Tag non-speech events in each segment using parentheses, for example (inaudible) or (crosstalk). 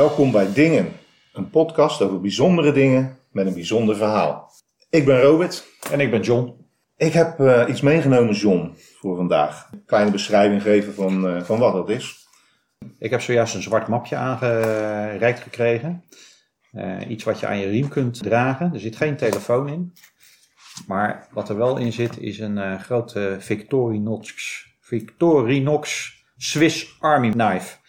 Welkom bij Dingen, een podcast over bijzondere dingen met een bijzonder verhaal. Ik ben Robert. En ik ben John. Ik heb eh, iets meegenomen, John, voor vandaag. Een kleine beschrijving geven van, eh, van wat dat is. Ik heb zojuist een zwart mapje aangereikt gekregen. Eh, iets wat je aan je riem kunt dragen. Er zit geen telefoon in. Maar wat er wel in zit is een grote Victorinox, Victorinox Swiss Army Knife.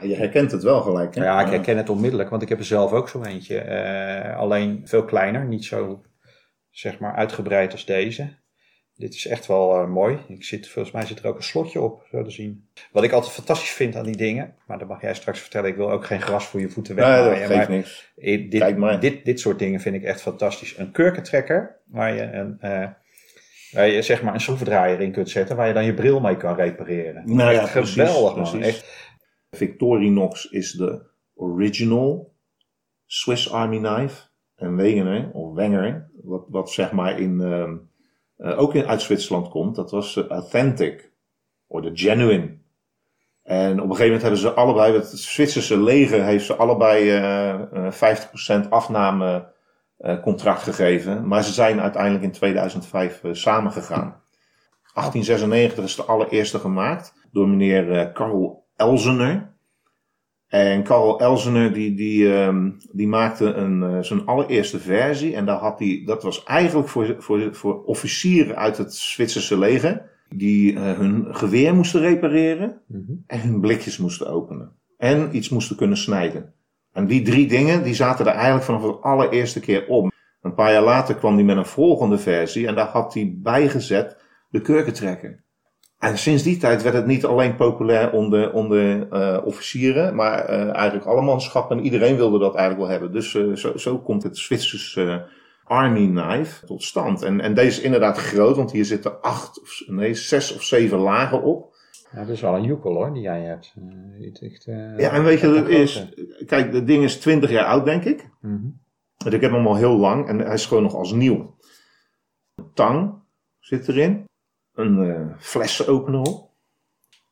Je herkent het wel gelijk, hè? Ja, ik herken het onmiddellijk, want ik heb er zelf ook zo eentje. Eh, alleen veel kleiner, niet zo zeg maar uitgebreid als deze. Dit is echt wel eh, mooi. Ik zit, volgens mij zit er ook een slotje op, zo te zien. Wat ik altijd fantastisch vind aan die dingen, maar dat mag jij straks vertellen. Ik wil ook geen gras voor je voeten Nee, weggooien. dat geeft maar niks. eh, Kijk dit, maar. dit, dit soort dingen vind ik echt fantastisch. Een kurkentrekker, waar je, een, eh, waar je zeg maar een schroevendraaier in kunt zetten, waar je dan je bril mee kan repareren. Nou ja, precies, geweldig man. precies. Echt, Victorinox is de original Swiss Army knife. En Wegener, of Wenger, wat, wat zeg maar in, ehm, eh, ook in, uit Zwitserland komt, dat was de authentic, of de genuine. En op een gegeven moment hebben ze allebei, het Zwitserse leger heeft ze allebei eh, eh, 50% afname eh, contract gegeven. Maar ze zijn uiteindelijk in 2005 eh, samengegaan. 1896 is de allereerste gemaakt door meneer eh, Karl Elzener. En Karl Elzener die, die, ehm, die maakte een, eh, zijn allereerste versie. En daar had hij, dat was eigenlijk voor, voor, voor officieren uit het Zwitserse leger. Die eh, hun geweer moesten repareren mhm. en hun blikjes moesten openen. En iets moesten kunnen snijden. En die drie dingen die zaten er eigenlijk vanaf de allereerste keer op. Een paar jaar later kwam hij met een volgende versie en daar had hij bijgezet de kurkentrekker. En sinds die tijd werd het niet alleen populair onder, onder eh, officieren, maar eh, eigenlijk alle manschappen. En iedereen wilde dat eigenlijk wel hebben. Dus eh, zo, zo komt het Zwitserse Army Knife tot stand. En, en deze is inderdaad groot, want hier zitten acht, of, nee, zes of zeven lagen op. Ja, dat is wel een joekel hoor, die jij hebt. Echt, Ja, en weet je is? Kijk, het ding is 20 jaar oud, denk ik. Mhm. Want ik heb hem al heel lang en hij is gewoon nog als nieuw. Een tang zit erin. Een eh flessenopener op.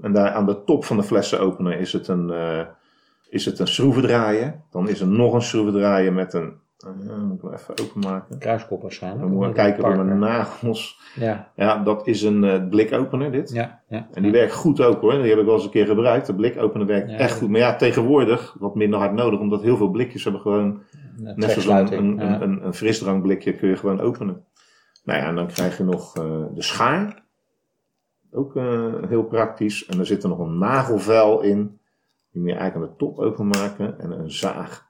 En daar aan de top van de flessenopener is het een, eh, is het een schroevendraaier. Dan is er nog een schroevendraaier met een... eh, moet ik even openmaken. Kruiskop waarschijnlijk. Dan moet ik kijken door mijn nagels. Ja, Ja, dat is een blikopener dit. ja, ja. En die werkt goed ook hoor. Die heb ik wel eens een keer gebruikt. De blikopener werkt Ja, echt goed. Maar ja, tegenwoordig wat minder hard nodig. Omdat heel veel blikjes hebben gewoon Net zoals een, een, een, frisdrankblikje kun je gewoon openen. Nou ja, en dan krijg je nog de schaar. Ook eh, heel praktisch. En er zit er nog een nagelvel in. Die moet je eigenlijk aan de top openmaken. En een zaag.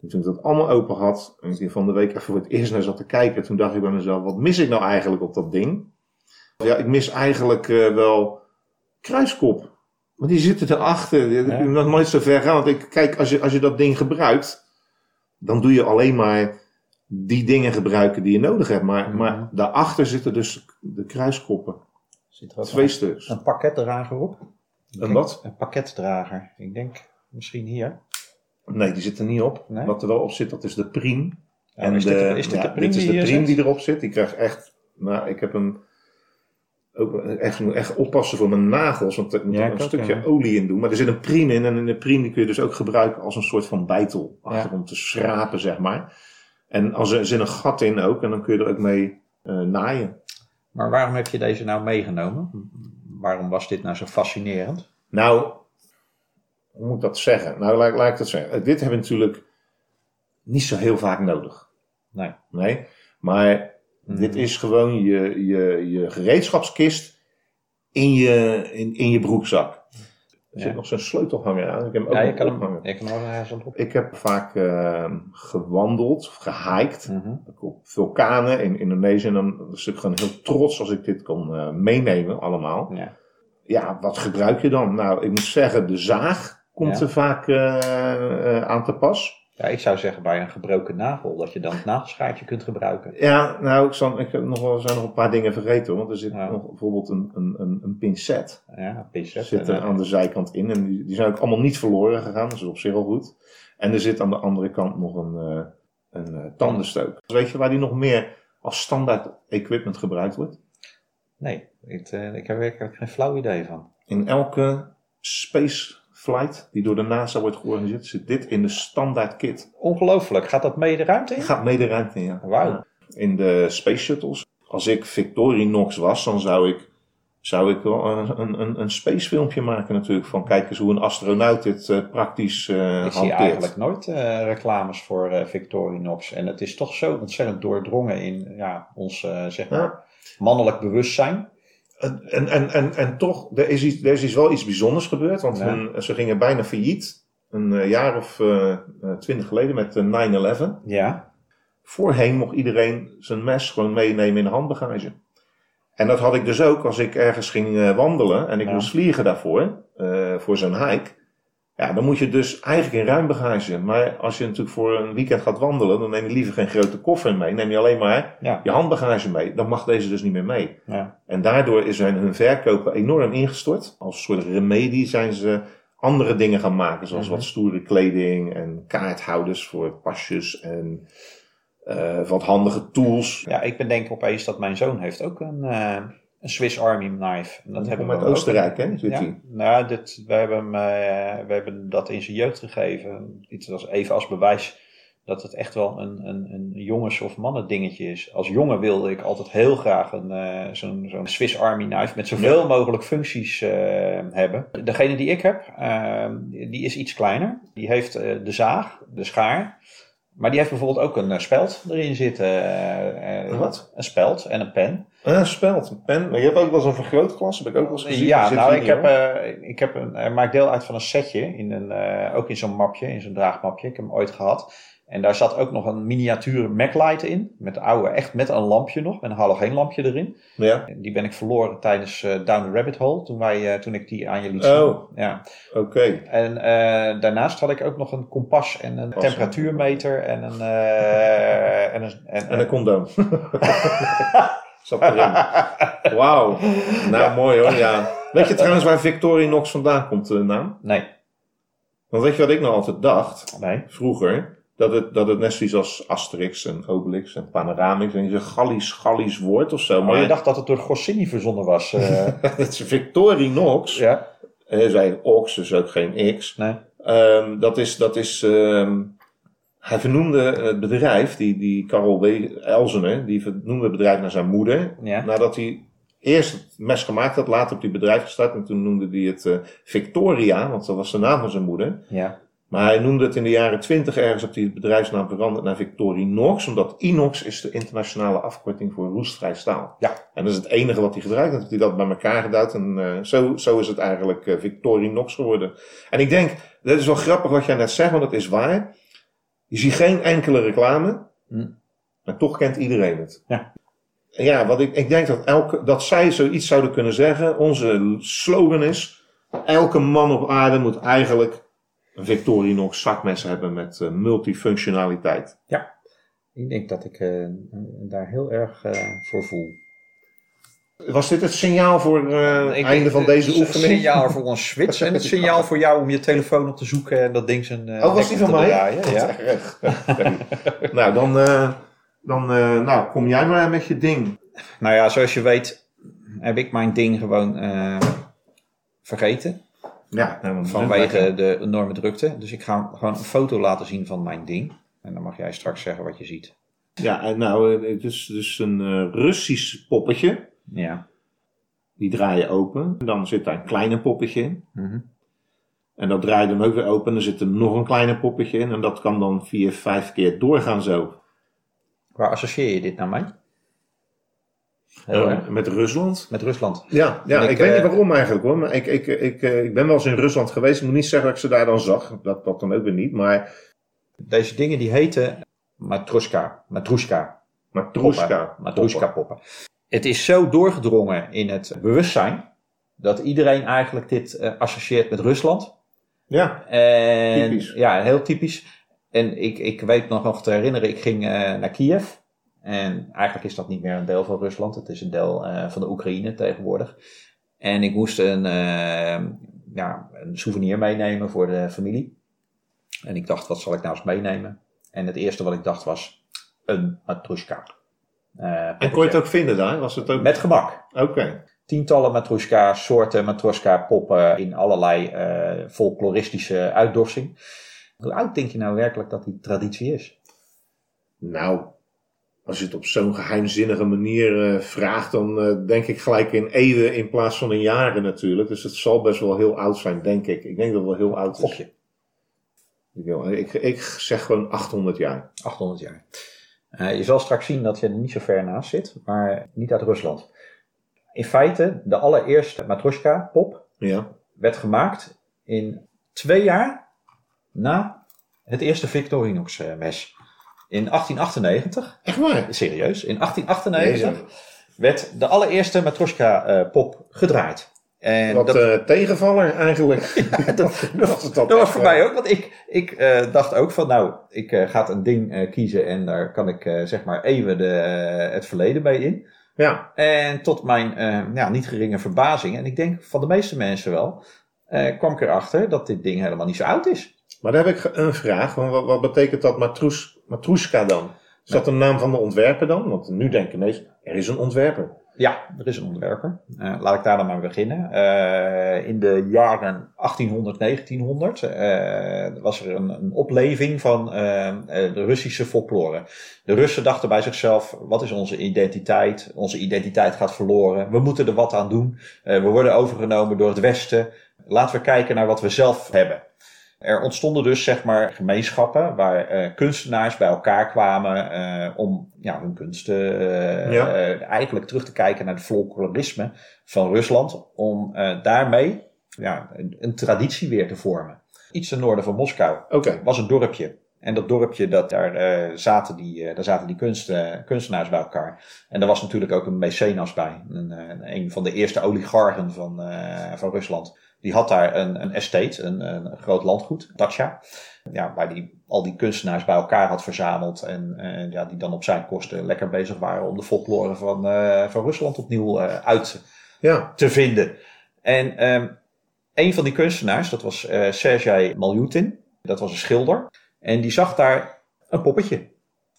En toen ik dat allemaal open had. En ik van de week even voor het eerst naar zat te kijken. Toen dacht ik bij mezelf, wat mis ik nou eigenlijk op dat ding? Ja, ik mis eigenlijk eh, wel kruiskop. Maar die zitten erachter. Ik Ja. heb nog nooit zo ver gaan. Want ik, kijk, als je, als je dat ding gebruikt dan doe je alleen maar die dingen gebruiken die je nodig hebt. Maar, Mhm. maar daarachter zitten dus de kruiskoppen. Zit er ook Twee een, stuks. een pakketdrager op? Ik Een wat? Een pakketdrager. Ik denk misschien hier. Nee, die zitten niet op. Nee? Wat er wel op zit, dat is de priem. Oh, is, dit, de- is dit ja, de priem dit is die de priem zit? die erop zit. Die krijgt echt... Nou, ik heb hem... Ook echt, ik moet echt oppassen voor mijn nagels, want er moet Ja, er ik een stukje ja. olie in doen. Maar er zit een priem in en in de priem die kun je dus ook gebruiken als een soort van bijtel. Achter om te schrapen, zeg maar. En als er zit een gat in ook en dan kun je er ook mee eh, naaien. Maar waarom heb je deze nou meegenomen? Waarom was dit nou zo fascinerend? Nou, hoe moet ik dat zeggen? Nou, laat, laat ik dat zeggen. Dit hebben we natuurlijk niet zo heel vaak nodig. Nee. Nee, maar dit Mhm. is gewoon je, je, je gereedschapskist in je, in, in je broekzak. Er zit nog zo'n sleutelhanger aan. Ik heb hem ook Ja, je kan hem, je kan hem ergens. Ik heb vaak eh, gewandeld of gehiked. Mhm. Op vulkanen in Indonesië. En dan was ik gewoon heel trots als ik dit kon eh, meenemen allemaal. Ja. Ja, wat gebruik je dan? Nou, ik moet zeggen, de zaag komt Ja. er vaak eh, eh, aan te pas. Ja, ik zou zeggen bij een gebroken nagel dat je dan het nagelschaartje kunt gebruiken. Ja, nou, ik, zal, ik heb nog wel, zijn nog een paar dingen vergeten. Want er zit Ja. nog bijvoorbeeld een, een, een, een pincet. Ja, pincet. zit er eh, aan de zijkant in. En die, die zijn ook allemaal niet verloren gegaan. Dat is op zich al goed. En er zit aan de andere kant nog een, eh, een eh, tandenstook. Weet je waar die nog meer als standaard equipment gebruikt wordt? Nee, ik, ik heb werkelijk geen flauw idee van. In elke Space flight die door de NASA wordt georganiseerd, zit dit in de standaard kit. Ongelooflijk. Gaat dat mee de ruimte in? Gaat mee de ruimte in, ja. Wauw. In de space shuttles. Als ik Victorinox was, dan zou ik, zou ik wel een, een, een, een space filmpje maken natuurlijk. Van kijk eens hoe een astronaut dit eh, praktisch eh Ik zie hanteert. eigenlijk nooit eh, reclames voor Victorinox. En het is toch zo ontzettend doordrongen in ja, ons zeg maar, Ja. mannelijk bewustzijn. En, en, en, en, toch, er is, iets, er is iets wel iets bijzonders gebeurd. Want Ja. hun- ze gingen bijna failliet. Een eh, jaar of eh, eh, twintig geleden met eh, 9-11. Ja. Voorheen mocht iedereen zijn mes gewoon meenemen in de handbagage. En dat had ik dus ook als ik ergens ging wandelen en ik Ja. moest vliegen daarvoor, voor zo'n hike. Ja, dan moet je dus eigenlijk in ruim bagage. Maar als je natuurlijk voor een weekend gaat wandelen, dan neem je liever geen grote koffer mee. Neem je alleen maar Ja. je handbagage mee. Dan mag deze dus niet meer mee. Ja. En daardoor zijn hun verkopen enorm ingestort. Als soort remedie zijn ze andere dingen gaan maken, zoals Mhm. wat stoere kleding en kaarthouders voor pasjes en eh, wat handige tools. ja, ik bedenk opeens dat mijn zoon heeft ook een, eh, een Swiss Army knife. En dat hebben we uit ook. Oostenrijk, hè? Zit Ja, nou, dit, we, hebben hem, eh, we hebben dat in zijn jeugd gegeven. Iets als, even als bewijs dat het echt wel een, een, een jongens- of mannen dingetje is. Als jongen wilde ik altijd heel graag een, eh, zo'n, zo'n Swiss Army knife met zoveel mogelijk functies eh, hebben. Degene die ik heb, die is iets kleiner. Die heeft de zaag, de schaar. Maar die heeft bijvoorbeeld ook een eh, speld erin zitten. eh, eh, Wat? Een speld en een pen. Een speld, een pen. Maar je hebt ook wel eens een vergrootglas, heb ik ook wel eens gezien. Ja, nou, ik heb, eh, ik heb een, hij maakt deel uit van een setje, in een, eh, ook in zo'n mapje, in zo'n draagmapje. Ik heb hem ooit gehad. En daar zat ook nog een miniatuur MacLight in, met oude, echt met een lampje nog, met een halogeenlampje erin. Ja, En Die ben ik verloren tijdens eh, Down the Rabbit Hole, toen, wij, eh, toen ik die aan je liet zien. Oh. Ja. oké. En eh, daarnaast had ik ook nog een kompas en een temperatuurmeter en een... en een, en, En een condoom. (laughs) Zat erin. Wauw. Nou, mooi hoor, ja. Weet je trouwens waar Victorinox vandaan komt, de naam? Nee, Want weet je wat ik nou altijd dacht? nee. vroeger, dat het, dat het net zoiets als Asterix en Obelix en Panoramix en een Gallisch, Gallisch woord of zo. Maar Maar je dacht dat het door Goscinny verzonnen was. (laughs) eh, het is Victorinox. ja, Hij zei Ox, dus ook geen X. nee. Ehm, dat is, dat is ehm, hij vernoemde het bedrijf, die, die Karel W. Elzener, die vernoemde het bedrijf naar zijn moeder. Ja. Nadat hij eerst het mes gemaakt had, later op die bedrijf gestart. En toen noemde hij het eh, Victoria, want dat was de naam van zijn moeder. Ja. Maar hij noemde het in de jaren 20 ergens op die bedrijfsnaam veranderd naar Victorinox, omdat inox is de internationale afkorting voor roestvrij staal. Ja. En dat is het enige wat hij gebruikt. Heeft hij dat bij elkaar geduid en eh, zo, zo is het eigenlijk eh, Victorinox geworden. En ik denk, dat is wel grappig wat jij net zegt, want dat is waar. Je ziet geen enkele reclame, Hm. maar toch kent iedereen het. Ja. Ja, wat ik, ik denk dat, elke, dat zij zoiets zouden kunnen zeggen. Onze slogan is, elke man op aarde moet eigenlijk een Victorinox zakmes hebben met eh, multifunctionaliteit. Ik denk dat ik eh, daar heel erg eh, voor voel. Was dit het signaal voor het einde van deze het oefening? signaal voor (laughs) ons switch en het signaal voor jou om je telefoon op te zoeken en dat ding zijn eh, Oh, was die van mij? draaien. Ja. Echt. (laughs) nou, dan, eh, dan eh, nou, kom jij maar met je ding. Nou ja, zoals je weet heb ik mijn ding gewoon eh, vergeten. Ja, nou, dan Vanwege de enorme drukte. Dus ik ga gewoon een foto laten zien van mijn ding. En dan mag jij straks zeggen wat je ziet. Ja, en nou, eh, het is dus een eh, Russisch poppetje. Ja. Die draai je open. Dan zit daar een kleine poppetje in. Mhm. En dat draai je dan ook weer open. Dan zit er nog een kleine poppetje in. En dat kan dan vier, vijf keer doorgaan zo. Waar associeer je dit nou mee? Heel Eh, erg. met Rusland. Met Rusland. Ja, ja ik, ik, weet eh, niet waarom eigenlijk hoor. Maar ik, ik, ik, eh, ik ben wel eens in Rusland geweest. Ik moet niet zeggen dat ik ze daar dan zag. Dat, dat dan ook weer niet. Maar Deze dingen die heten matroska. Matroeska. Matrushka. Matroeska poppen. Het is zo doorgedrongen in het bewustzijn. Dat iedereen eigenlijk dit eh, associeert met Rusland. Ja, En, Typisch. Ja, heel typisch. En ik, ik weet nog nog te herinneren, ik ging eh, naar Kiev. En eigenlijk is dat niet meer een deel van Rusland. Het is een deel eh, van de Oekraïne tegenwoordig. En ik moest een, eh, ja, een souvenir meenemen voor de familie. En ik dacht, wat zal ik nou eens meenemen? En het eerste wat ik dacht was een matroeska. Eh, en kon je het ook vinden daar? Was het ook... Met gemak. Oké. tientallen matroska soorten matroska poppen in allerlei folkloristische uitdossing. Hoe oud denk je nou werkelijk dat die traditie is? Nou, als je het op zo'n geheimzinnige manier eh, vraagt, dan eh, denk ik gelijk in eeuwen in plaats van in jaren natuurlijk. Dus het zal best wel heel oud zijn, denk ik. Ik denk dat het wel heel oud is. Ik, ik, ik zeg gewoon 800 jaar. 800 jaar. Eh, je zal straks zien dat je er niet zo ver naast zit, maar niet uit Rusland. In feite, de allereerste matroska pop Ja. werd gemaakt in twee jaar na het eerste Victorinox eh, mes. In 1898, Echt waar? serieus, in 1898 Jezus. werd de allereerste matroska eh, gedraaid. En Wat dat, eh, tegenvaller eigenlijk. (laughs) (laughs) dat, Dat was Dat was voor eh, mij ook, want ik, ik dacht ook van, nou, ik eh, ga een ding kiezen en daar kan ik zeg maar even de, het verleden bij in. Ja, En tot mijn ja, niet geringe verbazing, en ik denk van de meeste mensen wel, kwam ik erachter dat dit ding helemaal niet zo oud is. maar daar heb ik een vraag. Wat, wat betekent dat matroes, matroeska dan? Is dat de naam van de ontwerper dan? Want nu denken mensen, er is een ontwerper. Ja, er is een ontwerper. Eh, laat ik daar dan maar beginnen. Eh, in de jaren 1800, 1900 eh, was er een, een opleving van de Russische folklore. De Russen dachten bij zichzelf, wat is onze identiteit? Onze identiteit gaat verloren. We moeten er wat aan doen. We worden overgenomen door het Westen. Laten we kijken naar wat we zelf hebben. Er ontstonden dus zeg maar gemeenschappen waar eh, kunstenaars bij elkaar kwamen eh, om ja, hun kunsten eh, Ja. eigenlijk terug te kijken naar het folklorisme van Rusland. Om daarmee ja, een, een traditie weer te vormen. Iets ten noorden van Moskou was een dorpje. En dat dorpje, dat, daar, zaten die, daar zaten die kunst, kunstenaars bij elkaar. En er was natuurlijk ook een mecenas bij. Een, een van de eerste oligarchen van, van Rusland. Die had daar een, een estate, een, een groot landgoed, Dacia. Ja, waar die al die kunstenaars bij elkaar had verzameld. En eh, ja, die dan op zijn kosten lekker bezig waren om de folklore van, eh, van Rusland opnieuw eh, uit ja. te vinden. En ehm een van die kunstenaars, dat was eh Sergei Maljutin, dat was een schilder. En die zag daar een poppetje,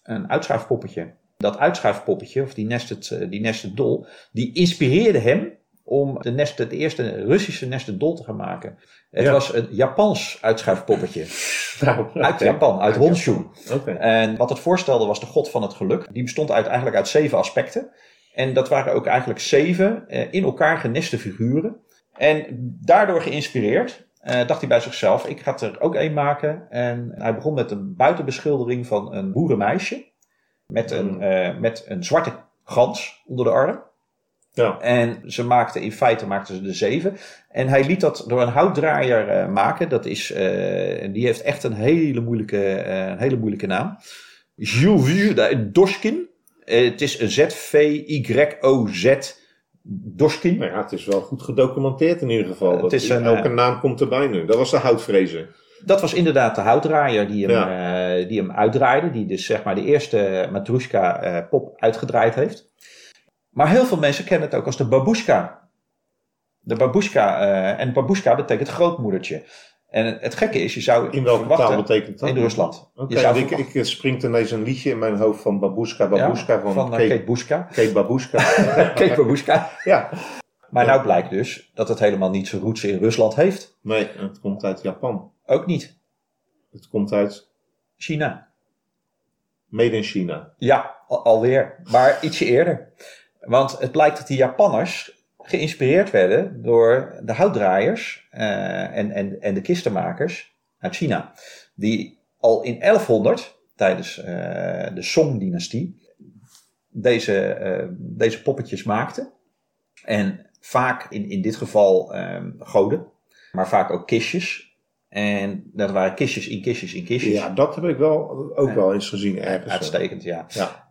een uitschuifpoppetje. Dat uitschuifpoppetje, of die nested, die nested dol, die inspireerde hem om de nest, het eerste Russische nested dol te gaan maken. Het Ja. was een Japans uitschuifpoppetje. (laughs) Nou, Uit. Japan, uit Honshu. Oké. En wat het voorstelde was de god van het geluk. Die bestond uit, eigenlijk uit zeven aspecten. En dat waren ook eigenlijk zeven eh, in elkaar geneste figuren. En daardoor geïnspireerd eh, dacht hij bij zichzelf, ik ga er ook één maken. En hij begon met een buitenbeschildering van een boerenmeisje. Met een, eh, met een zwarte gans onder de arm. Ja. En ze maakten, in feite maakten ze de zeven. En hij liet dat door een houtdraaier eh, maken. Dat is, eh, die heeft echt een hele moeilijke, eh, een hele moeilijke naam. Jules Doskin. Eh, het is een Z-V-Y-O-Z Doskin. Nou ja, het is wel goed gedocumenteerd in ieder geval. Het Dat is een, elke naam komt erbij nu. Dat was de houtvrezer. Dat was inderdaad de houtdraaier die hem, eh, die hem uitdraaide. Die dus zeg maar de eerste Matrushka pop uitgedraaid heeft. Maar heel veel mensen kennen het ook als de babushka. De babushka. eh, en babushka betekent grootmoedertje. En het gekke is, je zou In welke taal betekent dat? In Rusland. Oké, Je zou ik, ik springt ineens een liedje in mijn hoofd van Babushka, Babushka Ja, van, van eh, Kate, Kate Bushka. Kate Babushka. (laughs) Kate Babushka. ja, Maar Ja. nou blijkt dus dat het helemaal niet zijn roots in Rusland heeft. nee, het komt uit Japan. Ook niet. Het komt uit China. Made in China. Ja, al- alweer. Maar ietsje eerder. Want het blijkt dat die Japanners geïnspireerd werden door de houtdraaiers eh, en, en, en de kistenmakers uit China. Die al in 1100, tijdens eh, de Song-dynastie, deze, eh, deze poppetjes maakten. En vaak in, in dit geval eh, goden, maar vaak ook kistjes. En dat waren kistjes in kistjes in kistjes. Ja, dat heb ik wel, ook wel eens gezien ergens. Uitstekend, ja. Ja.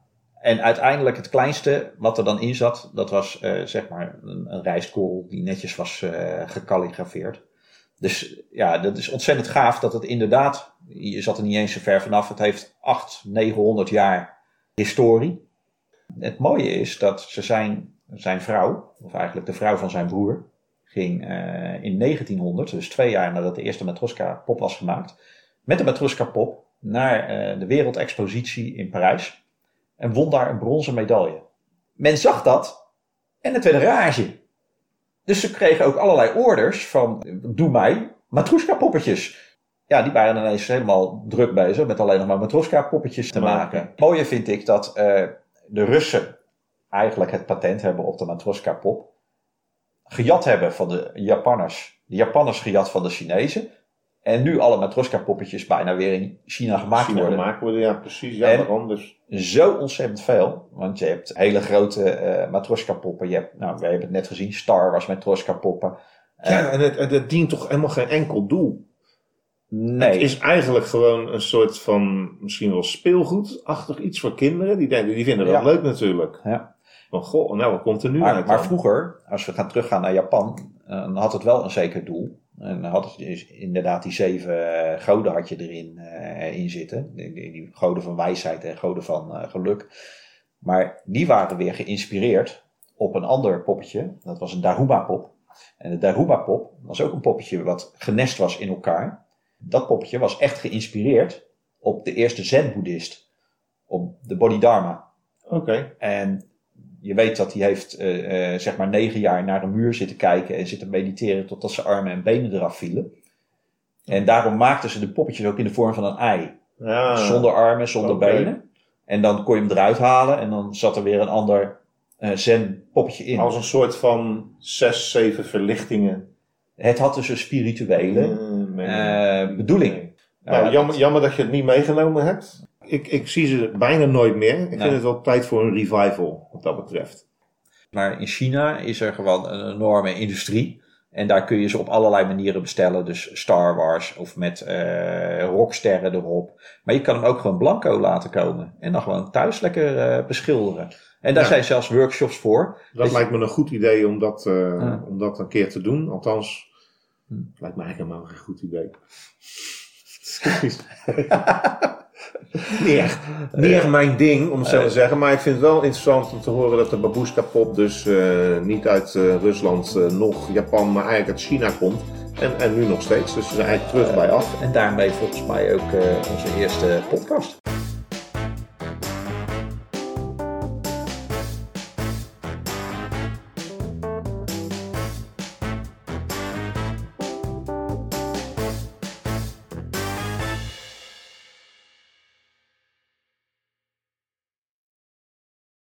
En uiteindelijk het kleinste wat er dan in zat, dat was eh, zeg maar een, een die netjes was eh gekalligrafeerd. Dus ja, dat is ontzettend gaaf dat het inderdaad, je zat er niet eens zo ver vanaf, het heeft 800, 900 jaar historie. Het mooie is dat ze zijn, zijn vrouw, of eigenlijk de vrouw van zijn broer, ging eh, in 1900, dus twee jaar nadat de eerste Matroska pop was gemaakt, met de Matroska pop naar de wereldexpositie in Parijs en won daar een bronzen medaille. Men zag dat en het werd een rage. Dus ze kregen ook allerlei orders van, doe mij Matroeska poppetjes. Ja, die waren ineens helemaal druk bezig met alleen nog maar Matroeska poppetjes te maken. Maken. Mooie vind ik dat eh, de Russen eigenlijk het patent hebben op de Matroeska pop. Gejat hebben van de Japanners. De Japanners gejat van de Chinezen. En nu alle Matroeska poppetjes bijna weer in China gemaakt China worden. gemaakt worden, ja precies. Ja, daarom dus. Zo ontzettend veel. Want je hebt hele grote eh Matroeska poppen. Je hebt, nou, we hebben het net gezien, Star Wars Matroeska poppen. Eh, Ja, en het, het, het dient toch helemaal geen enkel doel. nee. Het is eigenlijk gewoon een soort van, misschien wel speelgoedachtig iets voor kinderen. Die, denken, die vinden dat Ja. leuk natuurlijk. Ja. Van, goh, nou wat komt er nu Maar, uit maar dan? vroeger, als we gaan teruggaan naar Japan, eh, dan had het wel een zeker doel. En dan had dus inderdaad die zeven eh, goden had je erin eh, in zitten. Die, die, die goden van wijsheid en goden van eh, geluk. Maar die waren weer geïnspireerd op een ander poppetje. Dat was een Daruma pop. En de Daruma pop was ook een poppetje wat genest was in elkaar. Dat poppetje was echt geïnspireerd op de eerste zen-boeddhist. Op de Bodhidharma. Oké. En je weet dat hij heeft eh, eh, zeg maar negen jaar naar een muur zitten kijken en zitten mediteren totdat zijn armen en benen eraf vielen. En daarom maakten ze de poppetjes ook in de vorm van een ei. Ja. Zonder armen, zonder benen. En dan kon je hem eruit halen en dan zat er weer een ander eh, zen poppetje in. Als een soort van zes, zeven verlichtingen. Het had dus een spirituele nee. eh, bedoeling. Nou, jammer, jammer dat je het niet meegenomen hebt. Ik, ik zie ze bijna nooit meer. Ik Nee. vind het wel tijd voor een revival, wat dat betreft. Maar in China is er gewoon een enorme industrie. En daar kun je ze op allerlei manieren bestellen. Dus Star Wars of met eh, rocksterren erop. Maar je kan hem ook gewoon blanco laten komen. En dan gewoon thuis lekker eh, beschilderen. En daar Ja. zijn zelfs workshops voor. Dat Dus- lijkt me een goed idee om dat, eh, Ja. om dat een keer te doen. Althans, Hm. lijkt me eigenlijk helemaal geen goed idee. (laughs) (laughs) niet, echt, niet echt mijn ding, om het zo te zeggen. Maar ik vind het wel interessant om te horen dat de babushka pop dus eh, niet uit eh, Rusland, eh, nog Japan, maar eigenlijk uit China komt. En, en nu nog steeds. Dus we zijn eigenlijk terug bij af. En daarmee volgens mij ook eh, onze eerste podcast.